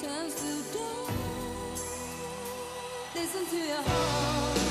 turns to dawn. Listen to your heart.